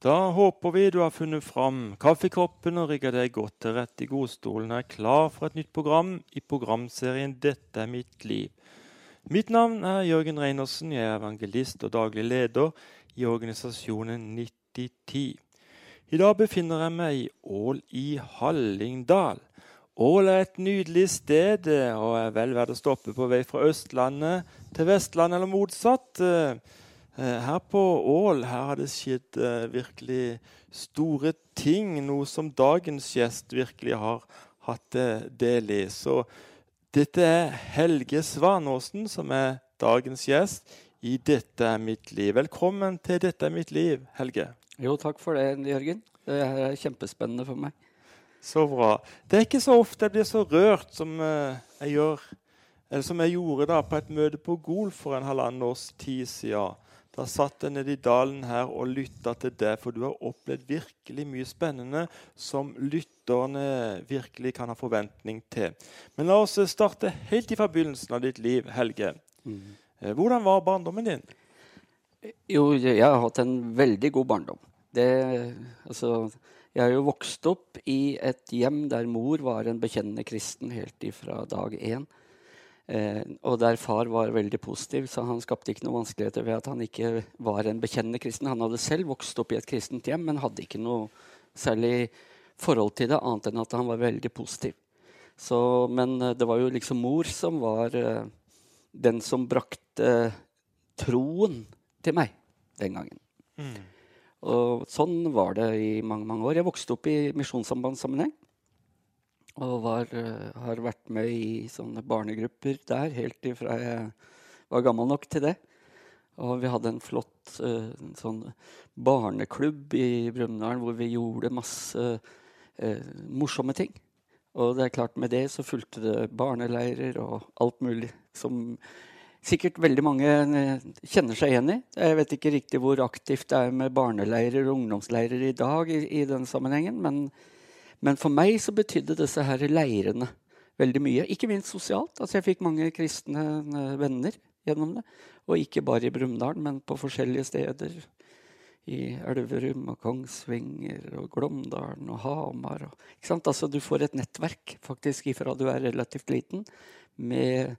Da håper vi du har funnet fram kaffekoppen og rigga deg godt til rette i godstolen og er klar for et nytt program i programserien 'Dette er mitt liv'. Mitt navn er Jørgen Reinersen. Jeg er evangelist og daglig leder i organisasjonen 9010. I dag befinner jeg meg i Ål i Hallingdal. Ål er et nydelig sted og er vel verdt å stoppe på vei fra Østlandet til Vestlandet eller motsatt. Eh, her på Ål her har det skjedd eh, virkelig store ting. Noe som dagens gjest virkelig har hatt eh, del i. Så dette er Helge Svanåsen som er dagens gjest i 'Dette er mitt liv'. Velkommen til 'Dette er mitt liv', Helge. Jo, takk for det, Jørgen. Det er kjempespennende for meg. Så bra. Det er ikke så ofte jeg blir så rørt som jeg gjør, eller som jeg gjorde da på et møte på Gol for en halvannen års tid siden. Da satt jeg nede i dalen her og lytta til deg, for du har opplevd virkelig mye spennende som lytterne virkelig kan ha forventning til. Men la oss starte helt fra begynnelsen av ditt liv, Helge. Mm. Eh, hvordan var barndommen din? Jo, jeg har hatt en veldig god barndom. Det, altså, jeg har jo vokst opp i et hjem der mor var en bekjennende kristen helt ifra dag én. Eh, og der far var veldig positiv, så han skapte ikke noen vanskeligheter ved at han ikke var en bekjennende kristen. Han hadde selv vokst opp i et kristent hjem, men hadde ikke noe særlig forhold til det, annet enn at han var veldig positiv. Så, men eh, det var jo liksom mor som var eh, den som brakte troen til meg den gangen. Mm. Og sånn var det i mange mange år. Jeg vokste opp i misjonssambandssammenheng. Og var, eh, har vært med i sånne barnegrupper der helt ifra jeg var gammel nok til det. Og vi hadde en flott uh, sånn barneklubb i Brumunddal hvor vi gjorde masse uh, morsomme ting. Og det er klart med det så fulgte det barneleirer og alt mulig som sikkert veldig mange kjenner seg igjen i. Jeg vet ikke riktig hvor aktivt det er med barneleirer og ungdomsleirer i dag i, i den sammenhengen, men men for meg så betydde disse her leirene veldig mye. Ikke minst sosialt. Altså jeg fikk mange kristne eh, venner gjennom det. Og ikke bare i Brumunddal, men på forskjellige steder. I Elverum og Kongsvinger og Glåmdalen og Hamar. Og, altså, du får et nettverk faktisk ifra du er relativt liten, med,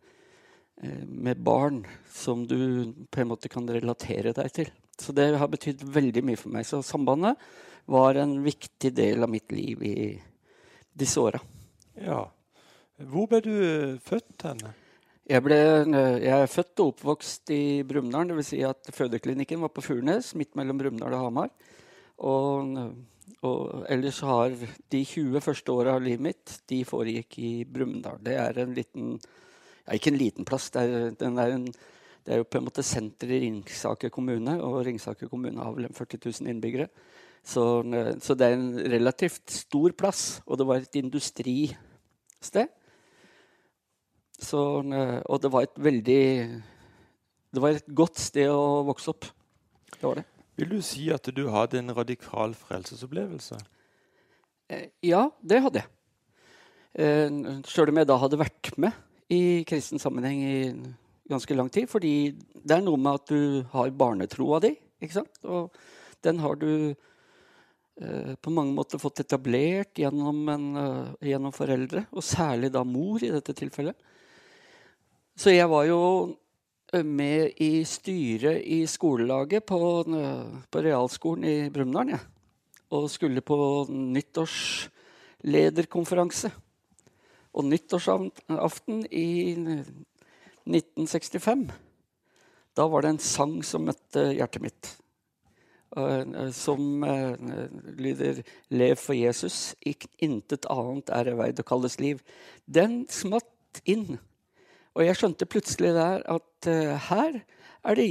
eh, med barn som du på en måte kan relatere deg til. Så det har betydd veldig mye for meg. Så sambandet var en viktig del av mitt liv i disse åra. Ja. Hvor ble du født hen? Jeg, ble, jeg er født og oppvokst i Brumunddal. Dvs. Si at fødeklinikken var på Furnes, midt mellom Brumunddal og Hamar. Og, og, ellers har de 20 første åra av livet mitt de foregikk i Brumunddal. Det er en liten ja, Ikke en liten plass. Det er, er en, det er jo på en måte senteret i Ringsaker kommune, og Ringsaker kommune har vel 40 000 innbyggere. Så, så, det er en relativt stor plass, og det var et industristed. Så, og det var et veldig Det var et godt sted å vokse opp. Det var det. Vil du si at du hadde en radikal frelsesopplevelse? Eh, ja, det hadde jeg. Eh, Sjøl om jeg da hadde vært med i kristen sammenheng i ganske lang tid. Fordi det er noe med at du har barnetroa di, ikke sant? og den har du Eh, på mange måter fått etablert gjennom, en, uh, gjennom, foreldre, og særlig da mor i dette tilfellet. Så jeg var jo eh, med i styret i skolelaget på, på realskolen i Brumunddal. Ja. Og skulle på nyttårslederkonferanse. Og nyttårsaften i 1965 da var det en sang som møtte hjertet mitt. Eh, som eh, lyder 'Lev for Jesus', intet annet er det vei å kalles liv. Den smatt inn. Og jeg skjønte plutselig der at her, det,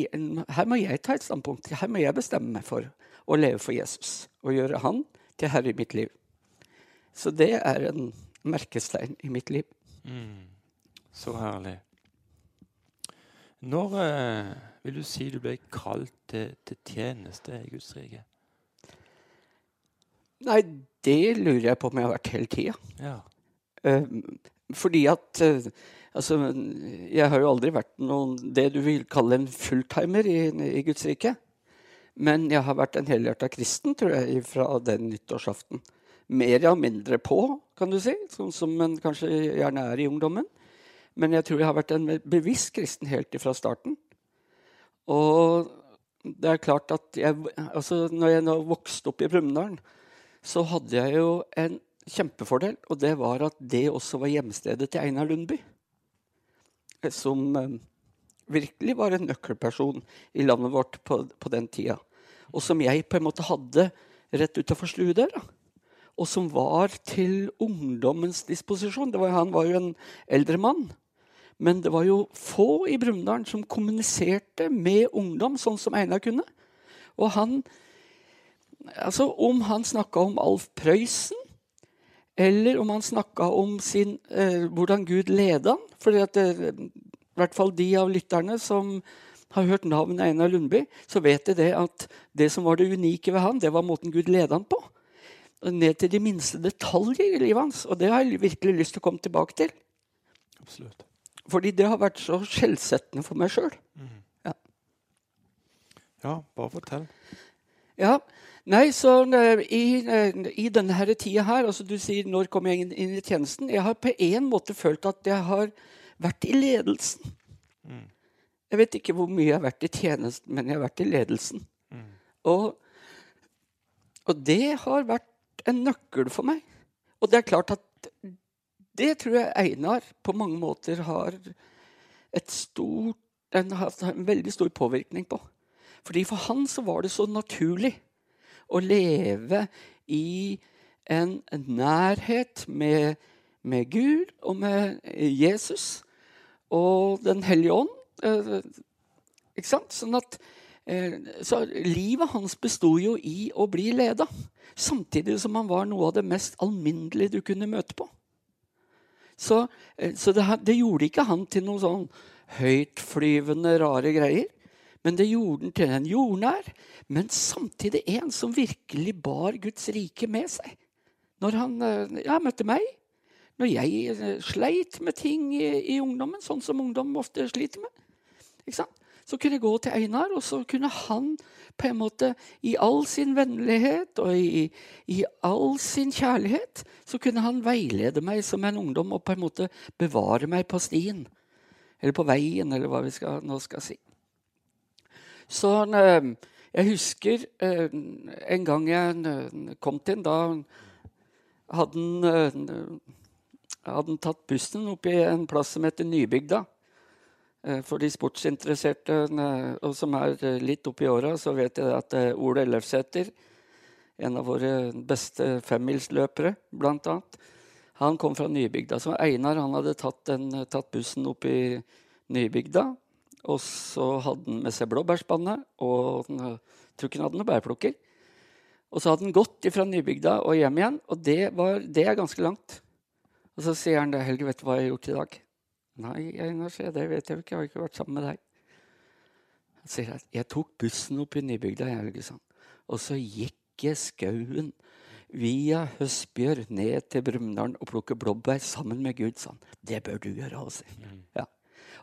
her, må jeg ta et standpunkt. Her må jeg bestemme meg for å leve for Jesus og gjøre han til herre i mitt liv. Så det er en merkestein i mitt liv. Mm. Så herlig. Når eh, vil du si du ble kalt til, til tjeneste i Guds rike? Nei, det lurer jeg på om jeg har vært hele tida. Ja. Eh, fordi at eh, Altså, jeg har jo aldri vært noen, det du vil kalle en fulltimer i, i Guds rike. Men jeg har vært en helhjerta kristen tror jeg, fra den nyttårsaften. Mer og mindre på, kan du si, sånn som en kanskje gjerne er i ungdommen. Men jeg tror jeg har vært en bevisst kristen helt fra starten. Og det er klart at jeg, altså når jeg nå vokste opp i Brumunddal, så hadde jeg jo en kjempefordel, og det var at det også var hjemstedet til Einar Lundby. Som eh, virkelig var en nøkkelperson i landet vårt på, på den tida. Og som jeg på en måte hadde rett utafor sluedøra. Og som var til ungdommens disposisjon. Var, han var jo en eldre mann. Men det var jo få i Brumunddal som kommuniserte med ungdom sånn som Einar kunne. Og han Altså, om han snakka om Alf Prøysen, eller om han snakka om sin, eh, hvordan Gud leda han fordi at eh, i hvert fall de av lytterne som har hørt navnet Einar Lundby, så vet de det at det som var det unike ved han, det var måten Gud leda han på. Ned til de minste detaljer i livet hans. Og det har jeg virkelig lyst til å komme tilbake til. Absolutt. Fordi det har vært så skjellsettende for meg sjøl. Mm. Ja. ja, bare fortell. Ja, Nei, så i, uh, i, denne her tida her altså Du sier 'når kom jeg inn, inn, i tjenesten'? Jeg har på en måte følt at jeg har vært i ledelsen. Mm. Jeg vet ikke hvor mye jeg har vært i tjenesten, men jeg har vært i ledelsen. Mm. Og, og, det har vært en nøkkel for meg. Og det er klart at det tror jeg Einar på mange måter har et stort den en veldig stor påvirkning på. Fordi For han så var det så naturlig å leve i en nærhet med, med Gud og med Jesus og Den hellige ånd. Eh, ikke sant? Sånn at, eh, så livet hans besto jo i å bli leda. Samtidig som han var noe av det mest alminnelige du kunne møte på. Så, eh, så det, det, gjorde ikke han til noen sånn høytflyvende, rare greier. Men det gjorde han til en jordnær, men samtidig en som virkelig bar Guds rike med seg. Når han ja, møtte meg, når jeg eh, sleit med ting i, i, ungdommen, sånn som ungdom ofte sliter med, så kunne jeg gå til Einar, og så kunne han på en måte i all sin vennlighet og i, i all sin kjærlighet så kunne han veilede meg som en ungdom og på en måte bevare meg på stien. Eller på veien, eller hva vi skal, nå skal si. Så eh, jeg husker eh, en gang jeg kom til ham. Da hadde han tatt bussen opp i en plass som heter Nybygda. Eh, for de sportsinteresserte eh, og som er eh, litt oppi åra, så vet jeg at Ole Ellefsæter, en av våre beste femmilsløpere, annet, han kom fra Nybygda. Så Einar hadde tatt, den, tatt bussen opp i Nybygda. Og så hadde han med seg blåbærspannet, og jeg tror ikke han hadde noen bærplukker. Og så hadde han gått fra Nybygda og hjem igjen, og det, var, det er ganske langt. Og så sier han det, 'Helge, vet du hva jeg har gjort i dag?' 'Nei, Einar, sier jeg, det vet jeg jo ikke. Jeg har ikke vært sammen med deg.' Han sier at 'jeg tok bussen opp i Nybygda i Haugesand, og så gikk jeg skauen' via Høstbjørn ned til Brumunddal og plukke blåbær sammen med Gud. Sånn. Det bør du gjøre òg, mm. ja.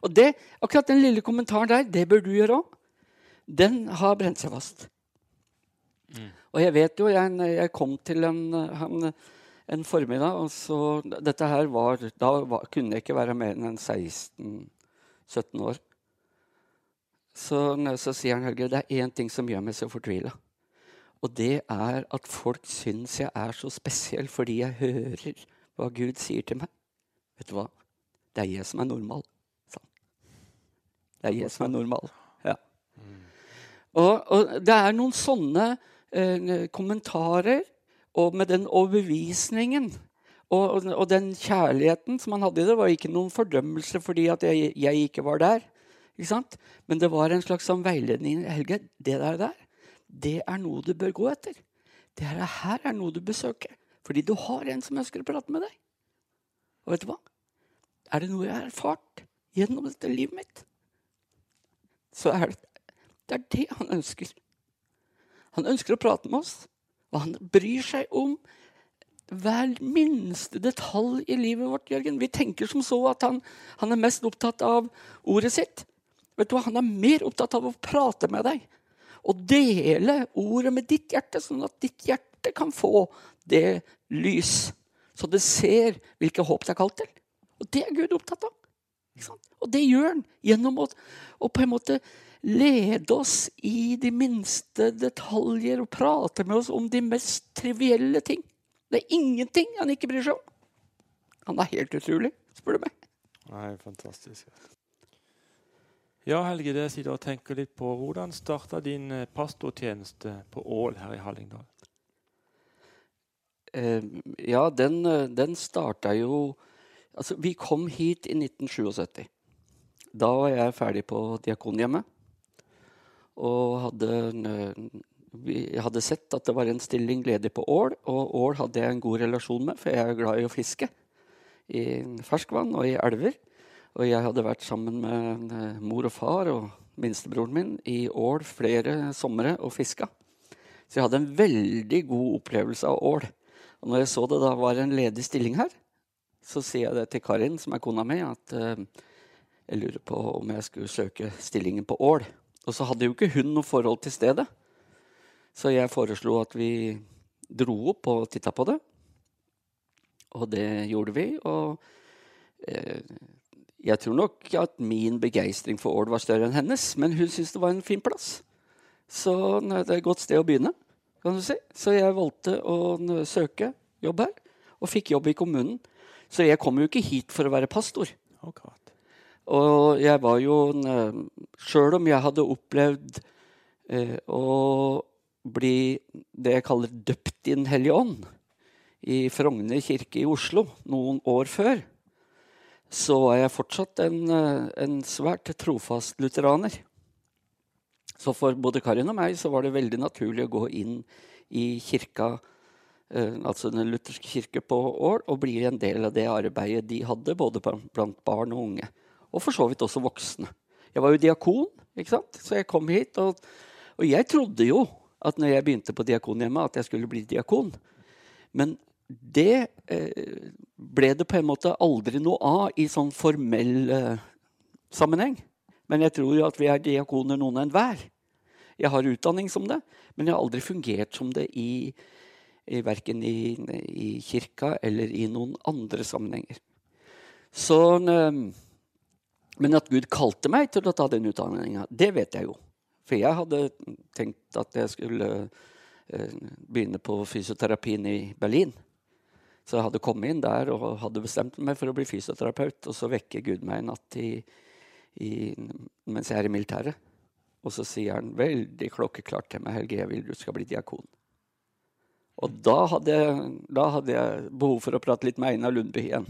Og det, akkurat den lille kommentaren der, det bør du gjøre òg, den har brent seg fast. Mm. Og jeg vet jo, jeg, jeg kom til en han, en formiddag. og så, Dette her var Da var, kunne jeg ikke være mer enn 16-17 år. Så, så sier han Helge, det er én ting som gjør meg så fortvila. Og det er at folk syns jeg er så spesiell fordi jeg hører hva Gud sier til meg. Vet du hva? Det er jeg som er normal. Sånn. Det er jeg som er normal. Ja. Og, og det er noen sånne eh, kommentarer og med den overbevisningen og, og, den kjærligheten som han hadde i det, var ikke noen fordømmelse fordi at jeg, jeg ikke var der. Ikke Men det var en slags sånn veiledning. Helge, det der, der, det er noe du bør gå etter. Det her er noe du bør søke. Fordi du har en som ønsker å prate med deg. Og vet du hva? Er det noe jeg har erfart gjennom dette livet mitt, så er det det er det han ønsker. Han ønsker å prate med oss. Og han bryr seg om hver minste detalj i livet vårt. Jørgen. Vi tenker som så at han, han, er mest opptatt av ordet sitt. Vet du hva? Han er mer opptatt av å prate med deg Og dele ordet med ditt hjerte, sånn at ditt hjerte kan få det lys. Så det ser hvilke håp det er kalt til. Og det er Gud opptatt av. Og det gjør han gjennom å, å, på en måte lede oss i de minste detaljer og prate med oss om de mest trivielle ting. Det er ingenting han ikke bryr seg om. Han er helt utrolig, spør du meg. Nei, fantastisk. Ja, Helge, det sitter og tenker litt på hvordan starta din eh, pastortjeneste på Ål her i Hallingdal? Eh, ja, den, eh, den starta jo Altså, vi kom hit i 1977. Da var jeg ferdig på Diakonhjemmet. Og hadde, vi hadde sett at det var en stilling ledig på Ål, og Ål hadde jeg en god relasjon med, for jeg er glad i å fiske i ferskvann og i elver. Og jeg hadde vært sammen med eh, mor og far og minstebroren min i Ål flere somre og fiska. Så jeg hadde en veldig god opplevelse av Ål. Og når jeg så det da var en ledig stilling her, så sier jeg det til Karin, som er kona mi, at uh, jeg lurer på om jeg skulle søke stillingen på Ål. Og så hadde jo ikke hun noe forhold til stedet. Så jeg foreslo at vi dro opp og titta på det. Og det gjorde vi. Og eh, jeg tror nok at min begeistring for Ål var større enn hennes, men hun syntes det var en fin plass. Så det er et godt sted å begynne. kan du si. Så jeg valgte å søke jobb her, og fikk jobb i kommunen. Så jeg kom jo ikke hit for å være pastor. Akkurat. Og jeg var jo Sjøl om jeg hadde opplevd eh, å bli det jeg kaller døpt i Den hellige ånd i Frogner kirke i Oslo noen år før, så var jeg fortsatt en, eh, en svært trofast lutheraner. Så for både Karin og meg så var det veldig naturlig å gå inn i kirka, eh, altså den lutherske kirke på Ål, og bli en del av det arbeidet de hadde, både blant barn og unge. Og for så vidt også voksne. Jeg var jo diakon, ikke sant? så jeg kom hit. Og, og jeg trodde jo at når jeg begynte på diakonhjemmet, at jeg skulle bli diakon. Men det eh, ble det på en måte aldri noe av i sånn formell eh, sammenheng. Men jeg tror jo at vi er diakoner noen enhver. Jeg har utdanning som det, men jeg har aldri fungert som det i, i verken i, i, kirka eller i noen andre sammenhenger. Så, eh, men at Gud kalte meg til å ta den utdanninga, det vet jeg jo. For jeg hadde tenkt at jeg skulle eh, begynne på fysioterapien i Berlin. Så jeg hadde kommet inn der og hadde bestemt meg for å bli fysioterapeut. Og så vekker Gud meg en natt i, i, mens jeg er i militæret. Og så sier han veldig klokkeklart til meg Helge, jeg vil du skal bli diakon. Og da hadde, da hadde jeg behov for å prate litt med Einar Lundby igjen.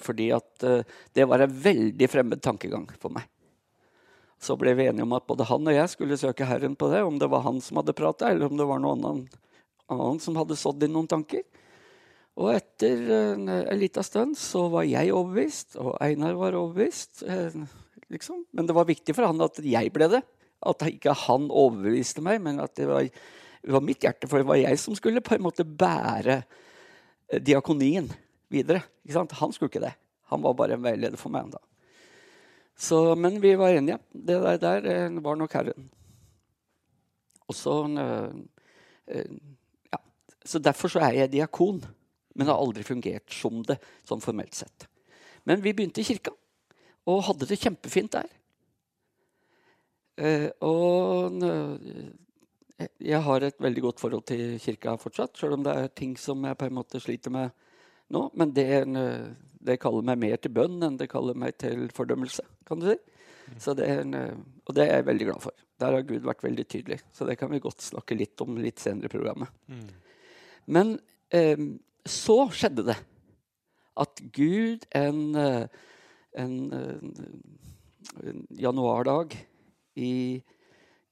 Fordi at uh, det var en veldig fremmed tankegang for meg. Så ble vi enige om at både han og jeg skulle søke Herren på det. Om det var han som hadde prata, eller om det var noen annen, annen som hadde sådd inn noen tanker. Og etter en, en liten stund så var jeg overbevist, og Einar var overbevist. Eh, liksom. Men det var viktig for han at jeg ble det. At ikke han overbeviste meg, men at det var, det var mitt hjerte. For det var jeg som skulle på en måte bære eh, diakonien videre. Han skulle ikke det. Han var bare en veileder for meg. da. Men vi var enige. Det der, der eh, var nok Herren. Og så, ja. så Derfor så er jeg diakon men har aldri fungert som det sånn formelt sett. Men vi begynte i kirka og hadde det kjempefint der. Eh, og eh, jeg har et veldig godt forhold til kirka fortsatt, sjøl om det er ting som jeg på en måte sliter med nå. Men det, en, det kaller meg mer til bønn enn det kaller meg til fordømmelse. kan du si. Det en, og det er jeg veldig glad for. Der har Gud vært veldig tydelig. Så det kan vi godt snakke litt om litt senere i programmet. Mm. Men eh, så skjedde det at Gud en, eh, en, eh, en januardag i,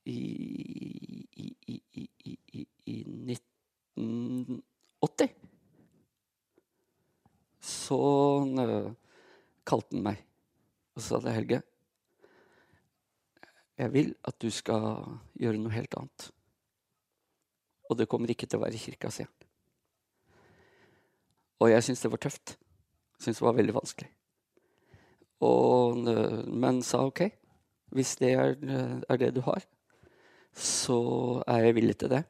i, i, i, 1980 Så uh, kalte han meg og sa til Helge Jeg vil at du skal gjøre noe helt annet. Og det kommer ikke til å være i kirka, sier han. Og jeg syntes det var tøft. Jeg syntes det var veldig vanskelig. Og, men sa OK, hvis det er, er, det du har, så er jeg villig til det.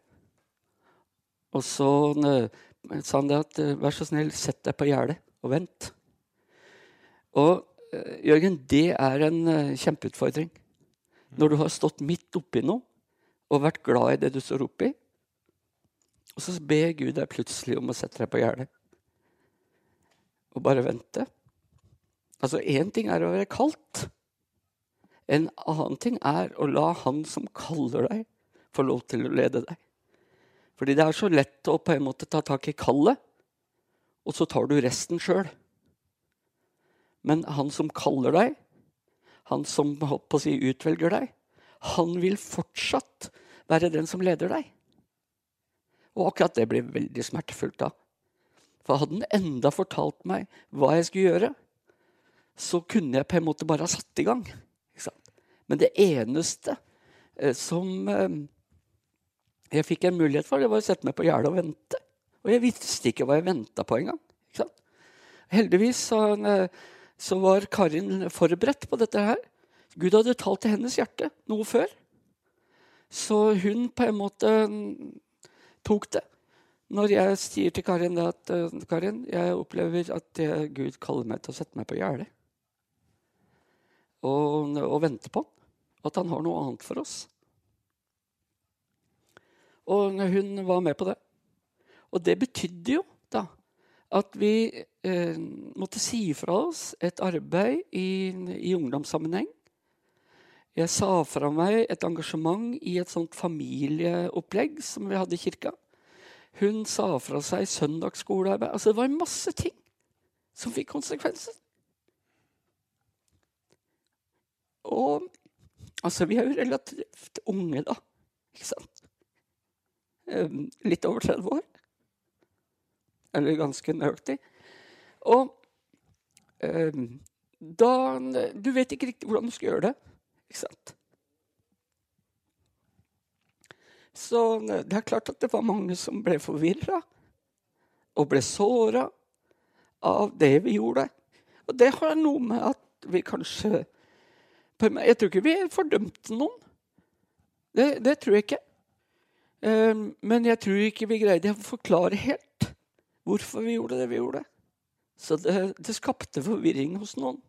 Og så eh, sa han det at eh, vær så snill, sett deg på gjerdet og vent. Og eh, Jørgen, det er en eh, kjempeutfordring. Når du har stått midt oppi noe og vært glad i det du står oppi, og så ber Gud deg plutselig om å sette deg på gjerdet og bare vente. Altså, én ting er å være kaldt. En annen ting er å la han som kaller deg, få lov til å lede deg. Fordi det er så lett å på en måte ta tak i kallet, og så tar du resten sjøl. Men han som kaller deg, han som på å si, utvelger deg, han vil fortsatt være den som leder deg. Og akkurat det blir veldig smertefullt da. For hadde han enda fortalt meg hva jeg skulle gjøre, så kunne jeg på en måte bare ha satt i gang. Men det eneste eh, som eh, jeg fikk en mulighet for, det var å sette meg på gjerdet og vente. Og jeg visste ikke hva jeg venta på engang. Heldigvis så, eh, så var Karin forberedt på dette her. Gud hadde talt til hennes hjerte noe før. Så hun på en måte mm, tok det. Når jeg sier til Karin at Karin, jeg opplever at Gud kaller meg til å sette meg på gjerdet og, og vente på at han har noe annet for oss. Og hun var med på det. Og det betydde jo da at vi eh, måtte si fra oss et arbeid i, i ungdomssammenheng. Jeg sa fra meg et engasjement i et sånt familieopplegg som vi hadde i kirka. Hun sa fra seg søndagsskolearbeid. Altså, det var masse ting som fikk konsekvenser. Og altså, vi er jo relativt unge, da. Ikke sant? Um, litt over 30 år. Eller ganske nøyaktig. Og eh, da Du vet ikke riktig hvordan du skal gjøre det. Ikke sant? Så det er klart at det var mange som ble forvirra og ble såra av det vi gjorde. Og det har noe med at vi kanskje jeg tror ikke vi fordømte noen. Det, det tror jeg ikke. Um, men jeg tror ikke vi greide å forklare helt hvorfor vi gjorde det vi gjorde. Så det, det skapte forvirring hos noen.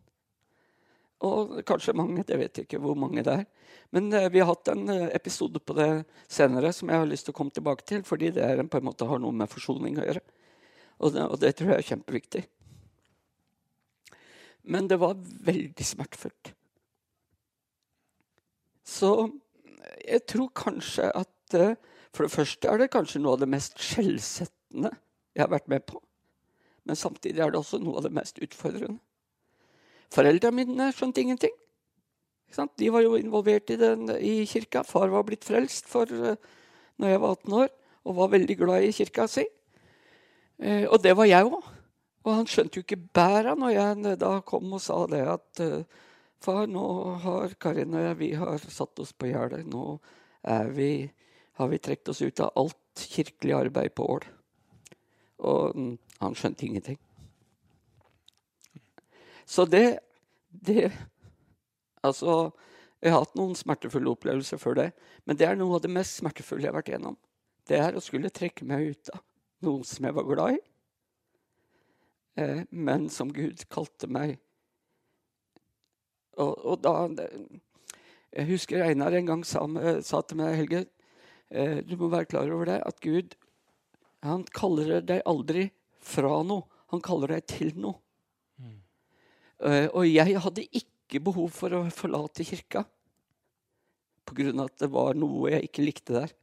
Og kanskje mange. Jeg vet ikke hvor mange det er. Men eh, vi har hatt en uh, episode på det senere som jeg har lyst til å komme tilbake til, fordi det er, på en måte har noe med forsoning å gjøre. Og det, og det tror jeg er kjempeviktig. Men det var veldig smertefullt. Så jeg tror kanskje at eh, For det første er det kanskje noe av det mest skjellsettende jeg har vært med på. Men samtidig er det også noe av det mest utfordrende. Foreldrene mine skjønte ingenting. De var jo involvert i, den, i kirka. Far var blitt frelst for uh, når jeg var 18 år, og var veldig glad i kirka si. Uh, og det var jeg òg. Og han skjønte jo ikke bæra når jeg da kom og sa det at uh, Far, nå har Karin og jeg vi har satt oss på gjerdet. Nå vi, har vi trukket oss ut av alt kirkelig arbeid på Ål. Og mm, han skjønte ingenting. Så det, det Altså, jeg har hatt noen smertefulle opplevelser før det. Men det er noe av det mest smertefulle jeg har vært gjennom. Det er å skulle trekke meg ut av noen som jeg var glad i, eh, men som Gud kalte meg og, og da Jeg husker Einar en gang sa, sa til meg, Helge, eh, du må være klar over det, at Gud han kaller deg aldri fra noe. Han kaller deg til noe. Mm. Uh, og jeg hadde ikke behov for å forlate kirka pga. at det var noe jeg ikke likte der.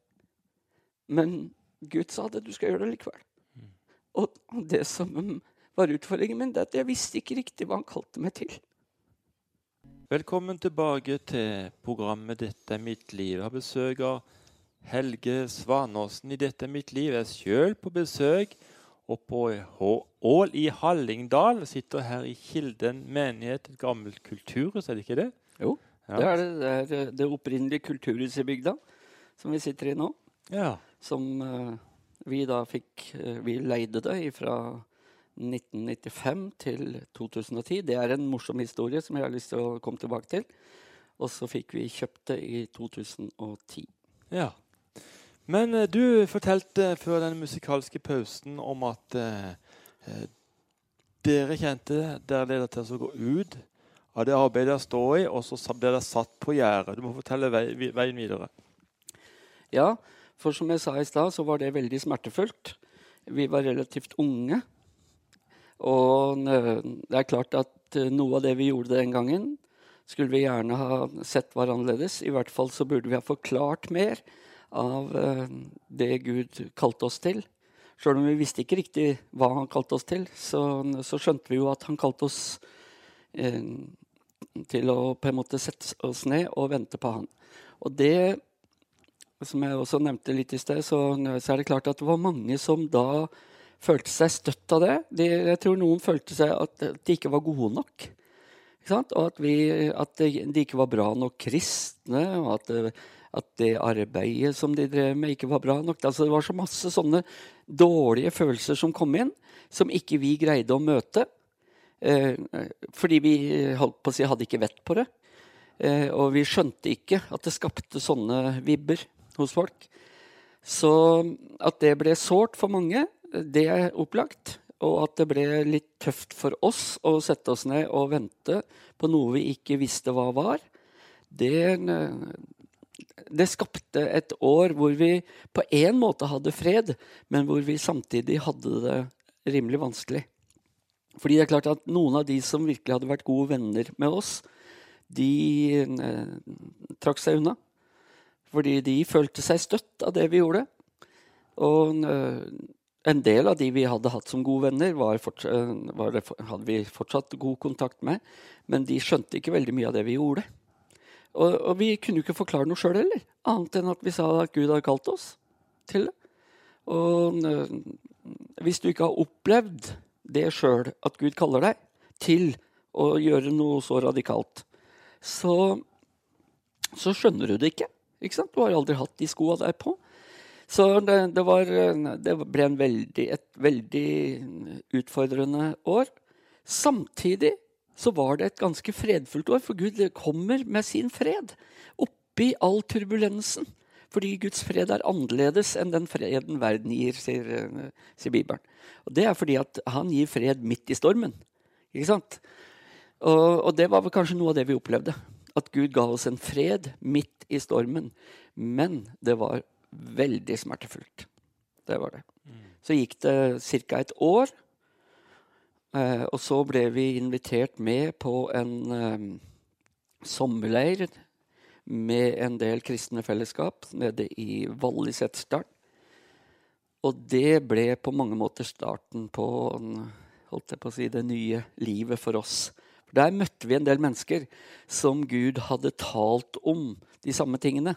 Men Gud sa det. Du skal gjøre det likevel. Mm. Og det som var utfordringen min, det er at jeg visste ikke riktig hva han kalte meg til. Velkommen tilbake til programmet 'Dette er mitt liv'. Jeg har besøk av Helge Svanåsen i 'Dette er mitt liv'. Er sjøl på besøk oppe på Ål i Hallingdal. Sitter her i Kilden menighet, et gammelt kulturhus, er det ikke det? Jo, ja. det er det, det, er det opprinnelige kulturhuset i bygda som vi sitter i nå. Ja. Som uh, vi da fikk uh, Vi leide det fra 1995 til 2010. Det er en morsom historie som jeg har lyst til å komme tilbake til. Og så fikk vi kjøpt det i 2010. Ja. Men eh, du fortalte før den musikalske pausen om at eh, eh dere kjente dere leder til å gå ut av det arbeidet dere står i, og så ble dere satt på gjerdet. Du må fortelle vei, veien videre. Ja, for som jeg sa i stad, så var det veldig smertefullt. Vi var relativt unge. Og det er klart at eh, noe av det vi gjorde den gangen, skulle vi gjerne ha sett var annerledes. I hvert fall så burde vi ha forklart mer av eh, det Gud kalte oss til. Sjøl om vi visste ikke riktig hva han kalte oss til, så, så skjønte vi jo at han kalte oss eh, til å på en måte sette oss ned og vente på han. Og det, som jeg også nevnte litt i sted, så, så, er det klart at det var mange som da følte seg støtt av det. De, jeg tror noen følte seg at de ikke var gode nok. Og at, vi, at, de ikke var bra nok kristne, og at, at, det arbeidet som de drev med, ikke var bra nok. Altså, det var så masse sånne dårlige følelser som kom inn, som ikke vi greide å møte. Eh, fordi vi holdt på å si, hadde ikke vett på det. Eh, og vi skjønte ikke at det skapte sånne vibber hos folk. Så at det ble sårt for mange, det er opplagt. Og at det ble litt tøft for oss å sette oss ned og vente på noe vi ikke visste hva var, det, det skapte et år hvor vi på en måte hadde fred, men hvor vi samtidig hadde det rimelig vanskelig. Fordi det er klart at noen av de som virkelig hadde vært gode venner med oss, de eh, trakk seg unna. Fordi de følte seg støtt av det vi gjorde. Og eh, en del av de vi hadde hatt som gode venner, fortsatt, eh, det, hadde vi fortsatt god kontakt med. Men de skjønte ikke veldig mye av det vi gjorde. Og, og vi kunne jo ikke forklare noe sjøl heller, annet enn at vi sa at Gud hadde kalt oss til det. Og eh, hvis du ikke har opplevd det sjøl, at Gud kaller deg til å gjøre noe så radikalt, så, så skjønner du det ikke. ikke sant? Du har aldri hatt de skoa der på. Så det, det, var, det ble veldig, et veldig utfordrende år. Samtidig så var det et ganske fredfullt år, for Gud kommer med sin fred oppi all turbulensen. Fordi Guds fred er annerledes enn den freden verden gir, sier, eh, sier Bibelen. Og Det er fordi at han gir fred midt i stormen. Ikke sant? Og, og, det var vel kanskje noe av det vi opplevde. At Gud ga oss en fred midt i stormen. Men det var veldig smertefullt. Det var det. Så gikk det ca. et år. Eh, og så ble vi invitert med på en eh, sommerleir med en del kristne fellesskap nede i Vallis Setesdal. Og det ble på mange måter starten på, på si, det nye livet for oss. Der møtte vi en del mennesker som Gud hadde talt om de samme tingene.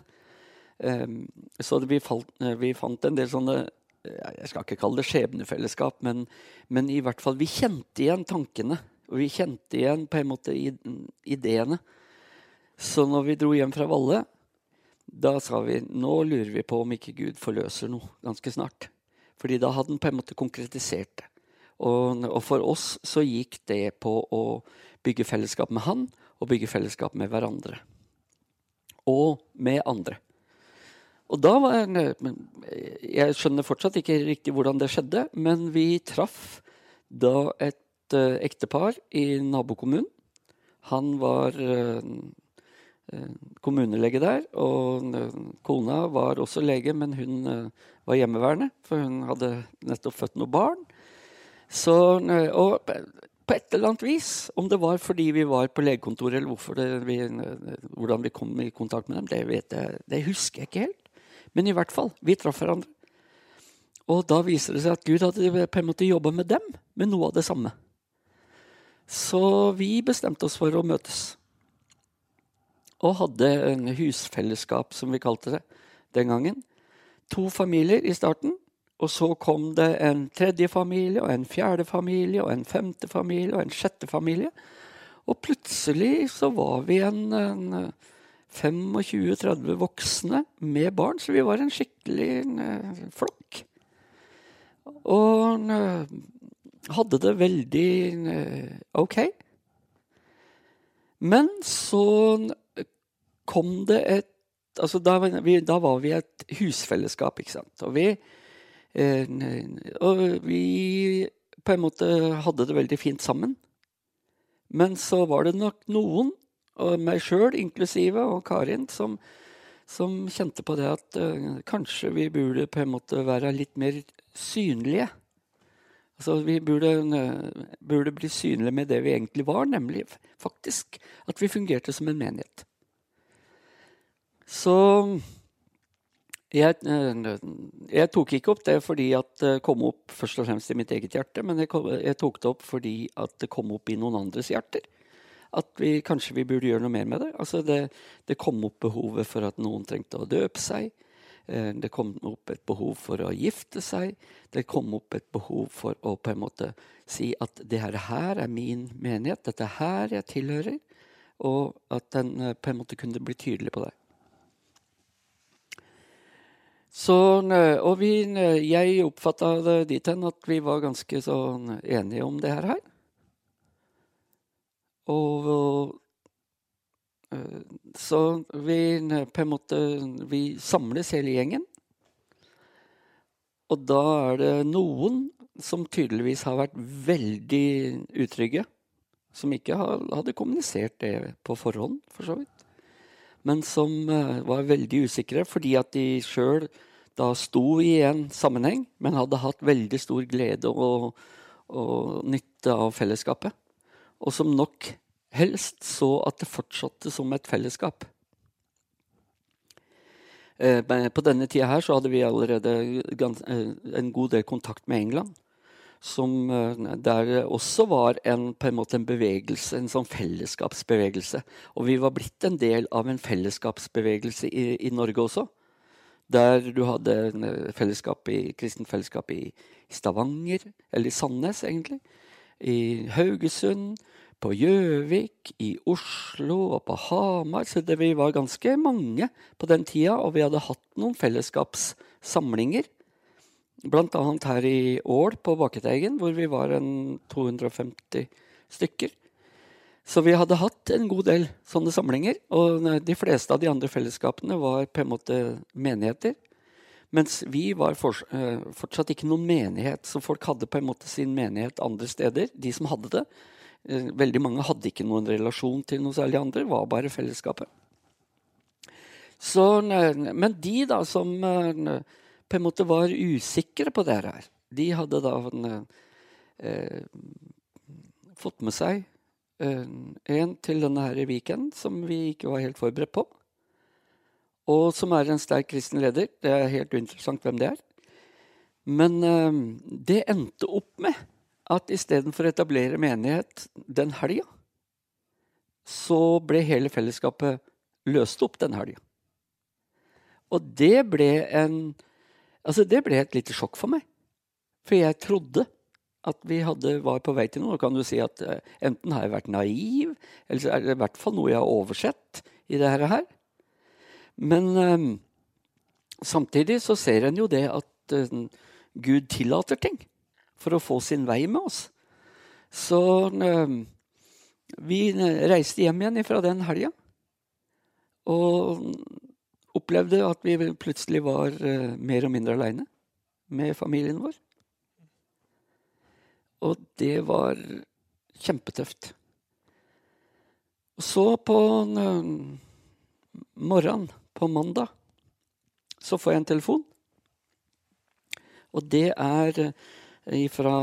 Um, så vi, fant en del sånne Jeg skal ikke kalle det skjebnefellesskap, men, men, i hvert fall vi kjente igjen tankene. Og vi kjente igjen på en måte ideene. Så når vi dro hjem fra Valle, da sa vi nå lurer vi på om ikke Gud forløser noe ganske snart. Fordi da hadde han på en måte konkretisert det. Og, og, for oss så gikk det på å bygge fellesskap med han og bygge fellesskap med hverandre. Og med andre. Og da var jeg, jeg skjønner fortsatt ikke riktig hvordan det skjedde, men vi traff da et uh, ektepar i nabokommunen. Han var uh, Eh, kommunelege der. Og uh, kona var også lege, men hun eh, var hjemmeværende, for hun hadde nettopp født noe barn. Så, og på et eller annet vis, om det var fordi vi var på legekontoret, eller det, vi, hvordan vi kom i kontakt med dem, det, jeg, det husker jeg ikke helt. Men i hvert fall, vi traff hverandre. Og da viser det seg at Gud hadde på en måte jobba med dem, med noe av det samme. Så vi bestemte oss for å møtes og hadde en husfellesskap, som vi kalte det den gangen. To familier i starten. Og så kom det en tredje familie, og en fjerde familie, og en femte familie og en sjette familie. Og plutselig så var vi en, en 25-30 voksne med barn, så vi var en skikkelig eh, flokk. Og eh, hadde det veldig eh, OK. Men så kom det et altså da, vi, da, var vi et husfellesskap, ikke sant. Og vi, eh, og vi på en måte hadde det veldig fint sammen. Men så var det nok noen, og meg sjøl inklusive, og Karin, som, som, kjente på det at uh, kanskje vi burde på en måte være litt mer synlige. Altså Vi burde, uh, burde bli synlige med det vi egentlig var, nemlig faktisk at vi fungerte som en menighet. Så jeg, eh, jeg, tok ikke opp det fordi at det kom opp først og fremst i mitt eget hjerte, men jeg, jeg, tok det opp fordi at det kom opp i noen andres hjerter. At vi, kanskje vi burde gjøre noe mer med det. Altså det, det kom opp behovet for at noen trengte å døpe seg. Eh, det kom opp et behov for å gifte seg. Det kom opp et behov for å på en måte si at det her, er min menighet, dette er her jeg tilhører. Og at den eh, på en måte kunne bli tydelig på det. Så, og vi, jeg oppfatta det dit hen at vi var ganske sånn enige om det her. Og eh, Så vi på en måte Vi samles hele gjengen. Og da er det noen som tydeligvis har vært veldig utrygge. Som ikke hadde kommunisert det på forhånd, for så vidt. Men som eh, var veldig usikre fordi at de sjøl da sto i en sammenheng, men hadde hatt veldig stor glede og, og nytte av fellesskapet. Og som nok helst så at det fortsatte som et fellesskap. Eh, på denne tida her så hadde vi allerede eh, en god del kontakt med England. Som, eh, der også var en, på en måte en bevegelse, en sånn fellesskapsbevegelse. Og vi var blitt en del av en fellesskapsbevegelse i, i Norge også. Der du hadde eh, fellesskap i, kristent fellesskap i Stavanger, eller i Sandnes, egentlig. I Haugesund, på Gjøvik, i Oslo og på Hamar. Så det, vi var ganske mange på den tida, og vi hadde hatt noen fellesskapssamlinger. Blant annet her i Ål på Baketeigen, hvor vi var en 250 stykker. Så vi hadde hatt en god del sånne samlinger. Og de fleste av de andre fellesskapene var på en måte menigheter. Mens vi var eh, fortsatt ikke noen menighet, så folk hadde på en måte sin menighet andre steder. De som hadde det. Uh, veldig mange hadde ikke noen relasjon til noe særlig andre, var bare fellesskapet. Så, men de da som eh, på en måte var usikre på det her, de hadde da eh, fått med seg Eh, en til denne her Viken, som vi ikke var helt forberedt på. Og som er en sterk kristen leder. Det er helt uinteressant hvem det er. Men uh, det endte opp med at istedenfor å etablere menighet den helga, så ble hele fellesskapet løst opp den helga. Og det ble en Altså, det ble et lite sjokk for meg. For jeg trodde at vi hadde, var på vei til noe. Da kan du si at uh, enten har jeg vært naiv, eller så er det i hvert fall noe jeg har oversett i det her. Men eh, samtidig så ser en jo det at eh, Gud tillater ting for å få sin vei med oss. Så eh, vi reiste hjem igjen fra den helga. Og opplevde at vi plutselig var mer og mindre aleine med familien vår. Og det var kjempetøft. Og så på morgenen på mandag så får jeg en telefon. Og det er eh, fra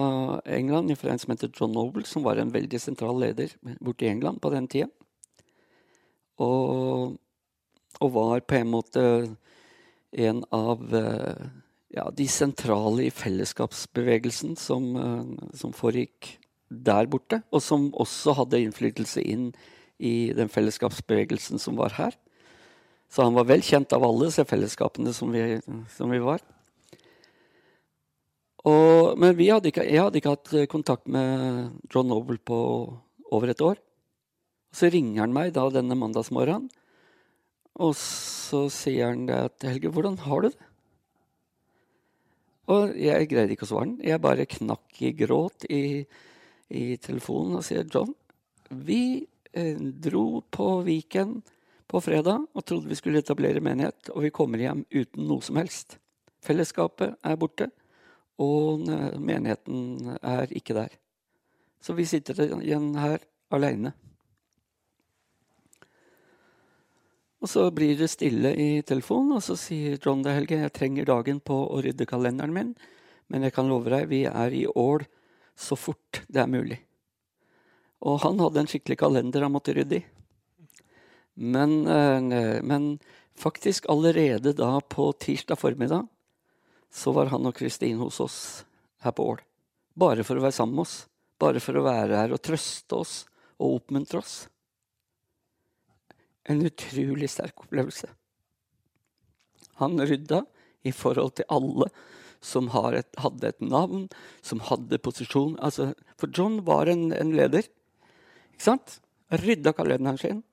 England, fra en som heter John Noble, som var en veldig sentral leder borte i England på den tida. Og, og, var på en måte en av uh, ja, de sentrale i fellesskapsbevegelsen som, eh, som, foregikk der borte, og som også hadde innflytelse inn i den fellesskapsbevegelsen som var her. Så han var vel kjent av alle disse fellesskapene som vi, som vi var. Og, men hadde ikke, jeg hadde ikke hatt kontakt med John Noble på over et år. Så ringer han meg da denne mandagsmorgenen, og så sier han at Helge, hvordan har du det? Og jeg greide ikke å svare den. Jeg bare knakk i gråt i, i telefonen og sier John, vi eh, dro på Viken på fredag og trodde vi skulle etablere menighet, og vi kommer hjem uten noe som helst. Fellesskapet er borte, og menigheten er ikke der. Så vi sitter igjen her aleine. Og så blir det stille i telefonen, og så sier det Helge jeg trenger dagen på å rydde kalenderen min, men jeg kan love deg, vi er i Ål så fort det er mulig. Og han hadde en skikkelig kalender han måtte rydde i. Men, eh, men faktisk allerede da på tirsdag formiddag så var han og Kristin hos oss her på Ål. Bare for å være sammen med oss. Bare for å være her og trøste oss og oppmuntre oss. En utrolig sterk opplevelse. Han rydda i forhold til alle som et, hadde et navn, som hadde posisjon. Altså, for John var en, en leder. Ikke sant? Rydda kalenderen sin.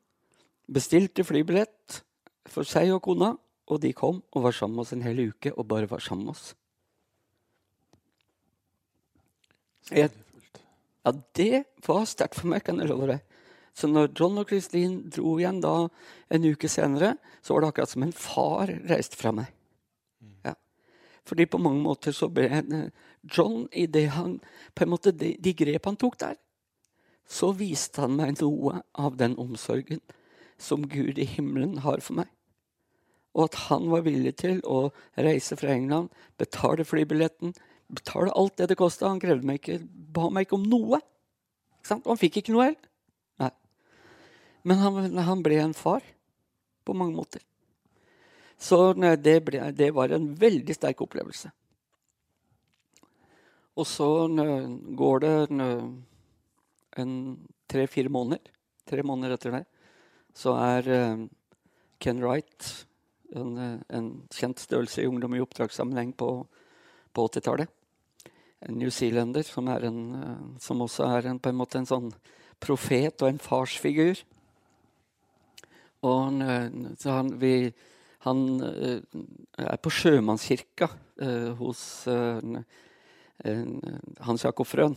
Bestilte flybillett for seg og kona, og de kom og var sammen med oss en hel uke og bare var sammen med oss. Jeg, ja, det var sterkt for meg, kan jeg love deg. Så når John og Kristin dro igjen da en uke senere, så var det akkurat som en far reiste fra meg. Ja. Fordi på mange måter så ble John i det han på en måte de, de grep han tok der, så viste han meg noe av den omsorgen som Gud i himmelen har for meg. Og at han var villig til å reise fra England, betale flybilletten, betale alt det det kosta. Han krevde meg ikke, ba meg ikke om noe. Ikke og han fikk ikke noe heller. Nei. Men han, han, ble en far på mange måter. Så det, ble, det var en veldig sterk opplevelse. Og så går det tre-fire måneder. Tre måneder etter det så er uh, Ken Wright en, eh, en, kjent størrelse i ungdom i oppdragssammenheng på, på 80-tallet. En newzealender som, en, uh, som også er en, på en måte en sånn profet og en farsfigur. Og uh, han, vi, han er på sjømannskirka hos Hans Jakob Frøen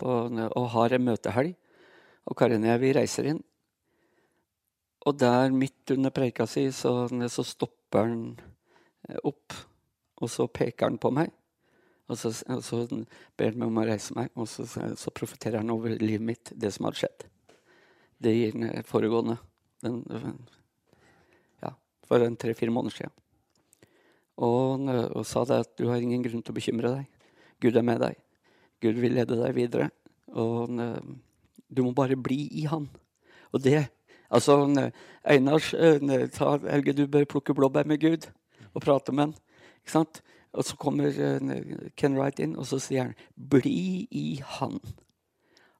og har en møtehelg. Og Karin og jeg vi reiser inn. Og der, midt under preika si, så, så, stopper han eh, opp. Og så peker han på meg. Og så, og så ber han meg om å reise meg, og så, så profeterer han over livet mitt, det som hadde skjedd. Det gir den foregående den, Ja, for en tre-fire måneder siden. Og, og, sa det at du har ingen grunn til å bekymre deg. Gud er med deg. Gud vil lede deg videre. Og du må bare bli i Han. Og det Altså, Einar sa Helge, du bør plukke blåbær med Gud og prate med han. Ikke sant? Og så kommer Ken Wright inn, og så sier han 'bli i han'.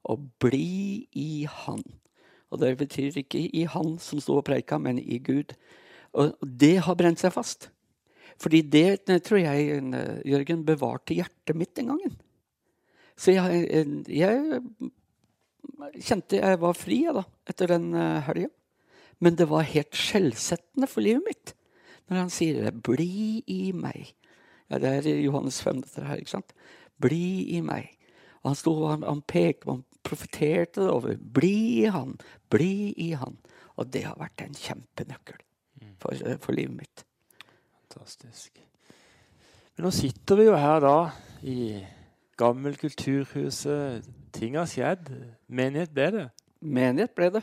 Og bli i han. Og det betyr ikke i han som sto og preika, men i Gud. Og det har brent seg fast. Fordi det tror jeg Jørgen bevarte hjertet mitt den gangen. Så jeg, jeg kjente jeg var fri da, etter den uh, helga. Men det var helt skjellsettende for livet mitt når han sier det. 'Bli i meg'. Ja, Det er Johannes 5, dette her. ikke sant? 'Bli i meg'. Og han sto han, han pekte han profeterte det over. 'Bli i han', 'bli i han'. Og det har vært en kjempenøkkel for, eh, for livet mitt. Fantastisk. Men nå sitter vi jo her da i Gammel Kulturhuset. Ting har skjedd. Menighet ble det. Menighet ble det.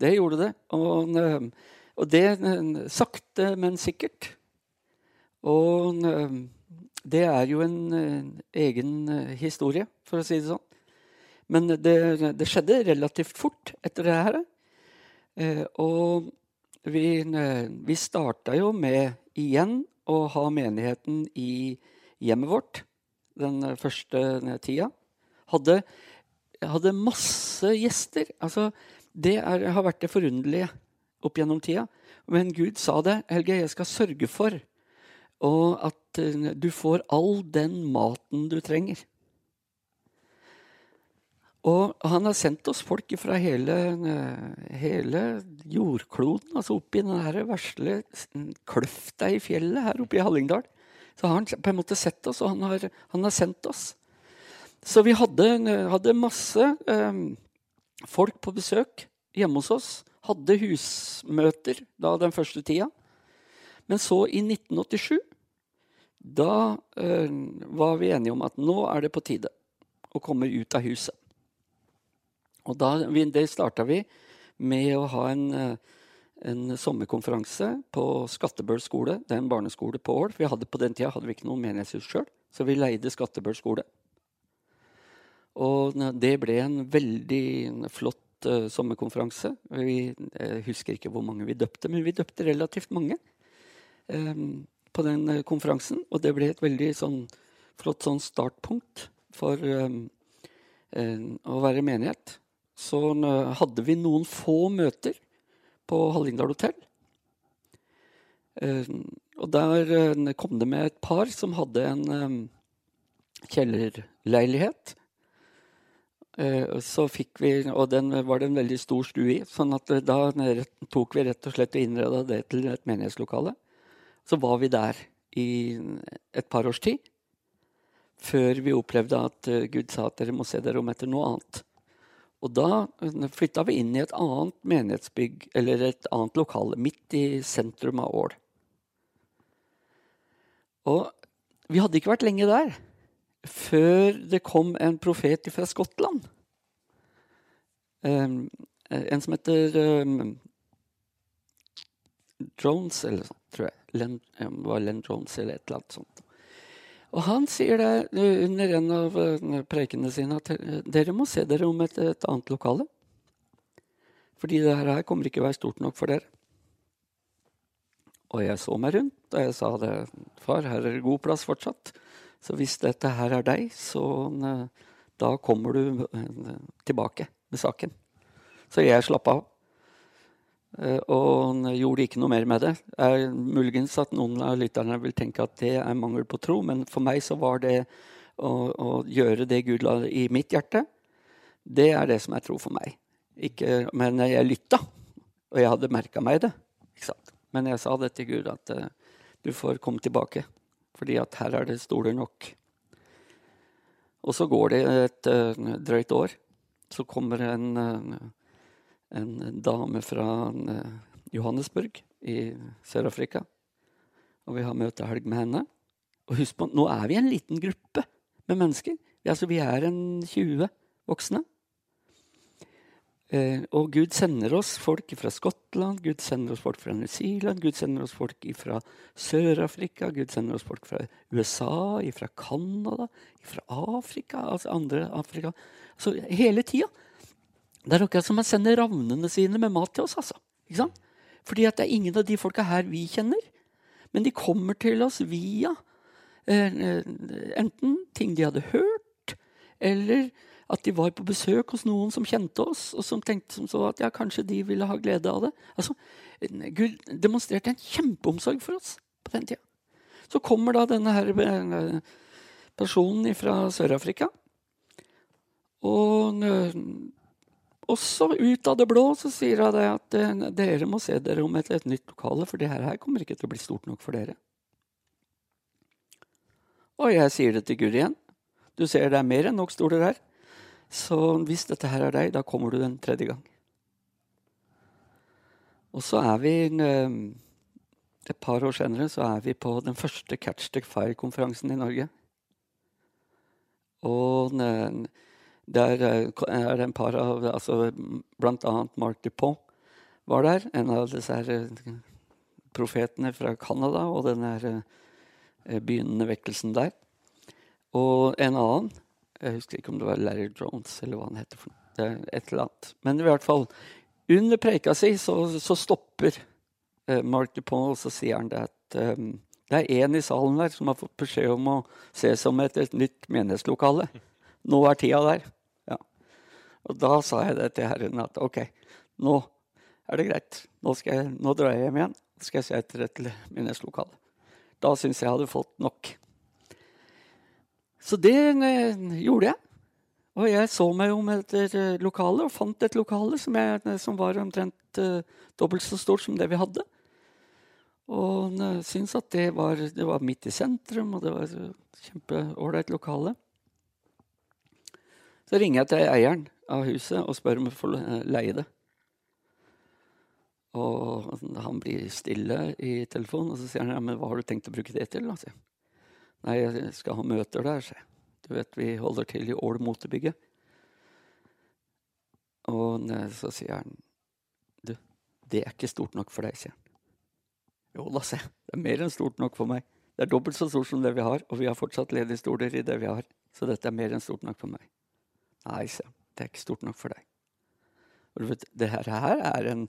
Det gjorde det. Og, og det sakte, men sikkert. Og det er jo en egen historie, for å si det sånn. Men det, det skjedde relativt fort etter det her. Eh, og vi, vi starta jo med igjen å ha menigheten i hjemmet vårt den eh, første eh, tida. Hadde, hadde masse gjester. Altså, det er, har vært det forunderlige opp gjennom tida. Men Gud sa det. Helge, jeg skal sørge for at eh, du får all den maten du trenger. Og han har sendt oss folk fra hele, hele jordkloden, altså oppi den vesle kløfta i fjellet her oppe i Hallingdal. Så har han på en måte sett oss, og han har, han har sendt oss. Så vi hadde, hadde masse eh, folk på besøk hjemme hos oss. hadde husmøter da den første tida. Men så, i 1987, da eh, var vi enige om at nå er det på tide å komme ut av huset. Og da, det starta vi med å ha en, eh, en sommerkonferanse på Skattebøl skole. Det er en barneskole på Ål. For hadde, på den tida hadde vi ikke noe menighetshus sjøl, så vi leide Skattebøl skole. Og det ble en veldig flott uh, sommerkonferanse. Vi, jeg husker ikke hvor mange vi døpte, men vi døpte relativt mange um, på den uh, konferansen. Og det ble et veldig sånn, flott sånn startpunkt for um, uh, å være menighet. Så hadde vi noen få møter på Hallingdal hotell. og der kom det med et par som hadde en um, kjellerleilighet Eh, så fikk vi, Og den var det en veldig stor stue i. sånn at eh, da tok vi rett og slett og innreda det til et menighetslokale. Så var vi der i et par års tid. Før vi opplevde at eh, Gud sa at dere må se dere om etter noe annet. Og da flytta vi inn i et annet menighetsbygg, eller et annet lokale, midt i sentrum av Ål. Og vi hadde ikke vært lenge der før det kom en profet fra Skottland. Um, en som heter um, Jones, eller sånt, tror jeg. Len, var Len Jones eller et eller annet sånt. Og han sier det eh, under en av uh, prekene sine at dere må se dere om et, et annet lokale. Fordi det her kommer ikke å være stort nok for dere. Og jeg så meg rundt, og jeg sa det. Far, her er det god plass fortsatt. Så hvis dette her er deg, så eh, da kommer du eh, tilbake med saken. Så jeg slapp av. Eh, og gjorde ikke noe mer med det. Er muligens at noen av lytterne vil tenke at det er mangel på tro, men for meg så var det å, å gjøre det Gud la i mitt hjerte, det er det som er tro for meg. Ikke, men jeg lytta, og jeg hadde merka meg det. Men jeg sa det til Gud, at uh, du får komme tilbake fordi at her er det stoler nok. Og så går det et uh, drøyt år. Så kommer en, uh, en dame fra uh, Johannesburg i Sør-Afrika. Og vi har møtehelg med henne. Og husk på, nå er vi en liten gruppe med mennesker. Vi, altså, vi er en 20 voksne. Eh, og Gud sender oss folk fra Skottland, Gud sender oss folk fra New Zealand, Gud sender oss folk fra Sør-Afrika, Gud sender oss folk fra USA, fra Canada, fra Afrika, altså andre Afrika. Så hele tida. Det er akkurat som man sender ravnene sine med mat til oss. altså. Ikke sant? Fordi det er ingen av de folka her vi kjenner. Men de kommer til oss via eh, eh enten ting de hadde hørt, eller at de var på besøk hos noen som kjente oss, og som tenkte som så at ja, kanskje de ville ha glede av det. Altså, Gud demonstrerte en kjempeomsorg for oss på den tida. Så kommer da denne her eh, personen fra Sør-Afrika. Og også ut av det blå så sier hun at eh, dere må se dere om et, et nytt lokale, for det her kommer ikke til å bli stort nok for dere. Og jeg sier det til Gud igjen. Du ser det er mer enn nok stoler her. Så hvis dette her er deg, da kommer du den tredje gang. Og så er vi eh, Et par år senere så er vi på den første Catch the Fire-konferansen i Norge. Og eh, der er det en par av altså Blant annet Mark Dupont var der. En av disse her eh, profetene fra Canada og den begynnende vekkelsen der. Og en annen jeg husker ikke om det var Larry Jones eller hva han heter. for et eller annet. Men i hvert fall, under preika si så, så stopper Mark DuPont, og så sier han det at um, det er én i salen der som har fått beskjed om å se som et, et nytt menighetslokale. Nå er tida der. Og da sa jeg det til Herren at OK, nå er det greit. Nå, jeg, nå drar jeg hjem igjen. og skal jeg se etter et minneslokale. Da syns jeg jeg hadde fått nok. Så det eh, gjorde jeg. Og jeg så meg om etter eh, lokale, og fant et lokale som, jeg, eh, som var omtrent uh, dobbelt så stort som det vi hadde. Og syntes at det var, det var, midt i sentrum, og det var et kjempeålreit lokale. Så ringer jeg til eieren av huset og spør om vi får leie det. Og han blir stille i telefonen, og så sier han ja, men hva har du tenkt å bruke det til? da. Nei, jeg skal ha møter der, sier jeg. Du vet, vi holder til i Ål motebygget. Og så sier han Du, det er ikke stort nok for deg, sier han. Jo da, jeg. Det er mer enn stort nok for meg. Det er dobbelt så stort som det vi har, og vi har fortsatt ledige stoler i det vi har. Så dette er mer enn stort nok for meg. Nei, sier han. Det er ikke stort nok for deg. Og du vet, det her er en,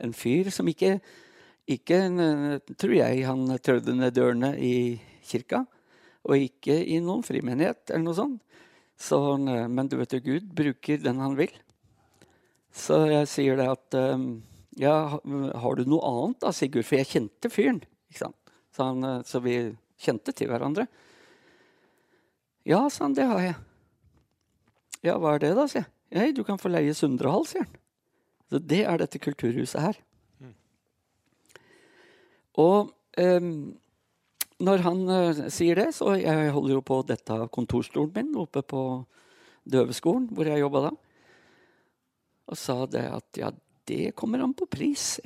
en fyr som ikke, ikke tror jeg, han trødde ned dørene i kirka. Og ikke i noen frimenighet eller noe sånt. Så, men du vet jo, Gud bruker den han vil. Så jeg sier det at um, ja, har du noe annet da, Sigurd? For jeg kjente fyren. ikke sant? Så, han, så vi kjente til hverandre. Ja, sa han, det har jeg. Ja, hva er det, da? sier jeg. Hei, du kan få leie Sundrehall, sier han. Så det er dette kulturhuset her. Mm. Og um, når han uh, sier det, så jeg holder jo på dette kontorstolen min oppe på døveskolen, hvor jeg jobba da, og sa det at ja, det kommer an på pris.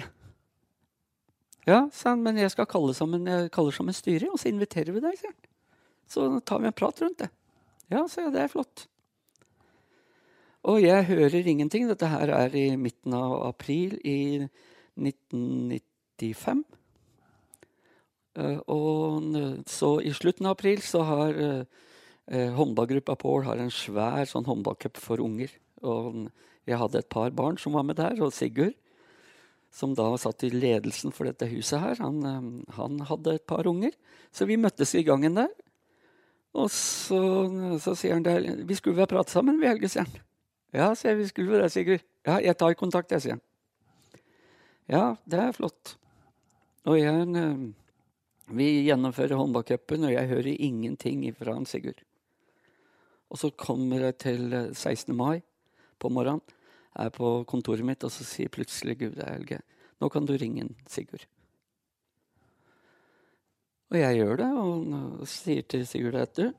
Ja, sa han, men jeg skal kalle sammen, jeg kaller sammen styret, og så inviterer vi deg, sier han. Så tar vi en prat rundt det. Ja, sa jeg, det er flott. Og jeg hører ingenting. Dette her er i midten av april i 1995. Uh, og så i slutten av april så har uh, håndballgruppa Pål en svær sånn håndballcup for unger. Og jeg hadde et par barn som var med der, og Sigurd, som da satt i ledelsen for dette huset her, han, han hadde et par unger. Så vi møttes i gangen der. Og så, så sier han der Vi skulle vel prate sammen, vi, Helge, sier han. Ja, sier jeg, vi skulle det, Sigurd. Ja, jeg tar kontakt, jeg, sier han. Ja, det er flott. Og jeg uh, vi gjennomfører håndballcupen, og jeg hører ingenting fra han Sigurd. Og så kommer jeg til 16. Eh, mai på morgenen, jeg er på kontoret mitt, og så sier plutselig Gud Helge, nå kan du ringe Sigurd. Og jeg gjør det, og sier til Sigurd at du,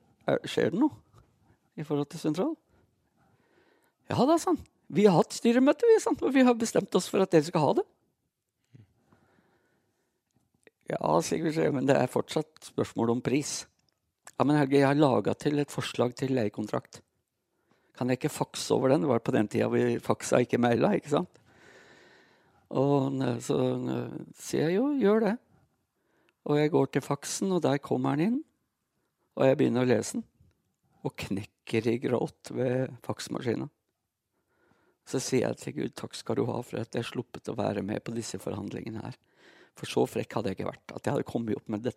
skjer det noe i forhold til sentral? Ja da, sa han. Vi har hatt styremøte, vi, og vi har bestemt oss for at dere skal ha det. Ja, Sigurd, men det er fortsatt spørsmål om pris. Ja, men Helge, jeg har laga til et forslag til leiekontrakt. Kan jeg ikke fakse over den? Det var på den tida vi faksa, ikke maila. ikke sant? Og så sier jeg jo, gjør det. Og jeg går til faksen, og der kommer han inn. Og jeg begynner å lese den. Og knekker i gråt ved faksmaskina. Så sier jeg til Gud takk skal du ha for at jeg har sluppet å være med på disse forhandlingene her. For så frekk hadde jeg ikke vært at jeg hadde kommet opp med det,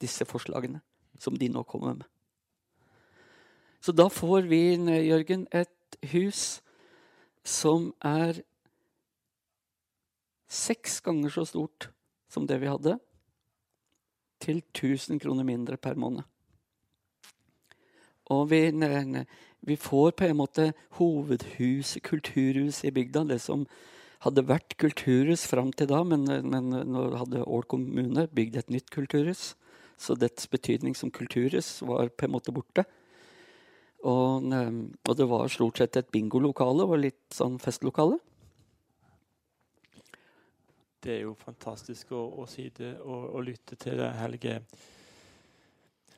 disse forslagene som de nå kommer med. Så da får vi, Jørgen, et hus som er seks ganger så stort som det vi hadde, til 1000 kroner mindre per måned. Og vi, vi får på en måte hovedhuset, kulturhuset i bygda, det som hadde vært kulturhus fram til da, men, men nå hadde Ål kommune bygd et nytt kulturhus. Så dets betydning som kulturhus var på en måte borte. Og, og det var stort sett et bingolokale og litt sånn festlokale. Det er jo fantastisk å, å si det og, og lytte til det, Helge.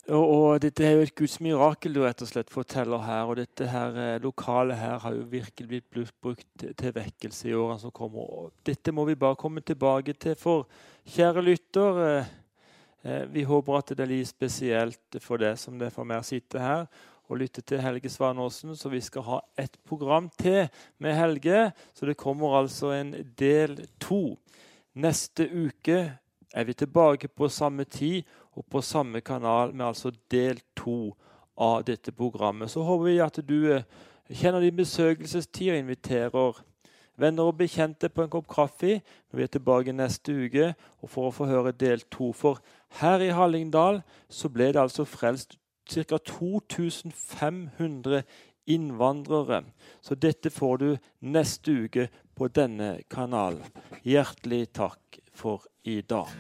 Og, og, Dette er jo et Guds mirakel du rett og slett forteller her. og Dette her eh, lokalet her har jo virkelig blitt brukt til, vekkelse i årene som kommer. Og dette må vi bare komme tilbake til. For kjære lytter, eh, eh vi håper at det er litt spesielt for deg som det er for meg å sitte her og lytte til Helge Svanåsen. Så vi skal ha et program til med Helge. Så det kommer altså en del to. Neste uke er vi tilbake på samme tid og på samme kanal med altså del to av dette programmet. Så håper vi at du eh, kjenner din besøkelsestid og inviterer venner og bekjente på en kopp kaffe når vi er tilbake neste uke og for å få høre del to. For her i Hallingdal så ble det altså frelst ca. 2500 innvandrere. Så dette får du neste uke på denne kanalen. Hjertelig takk for i dag.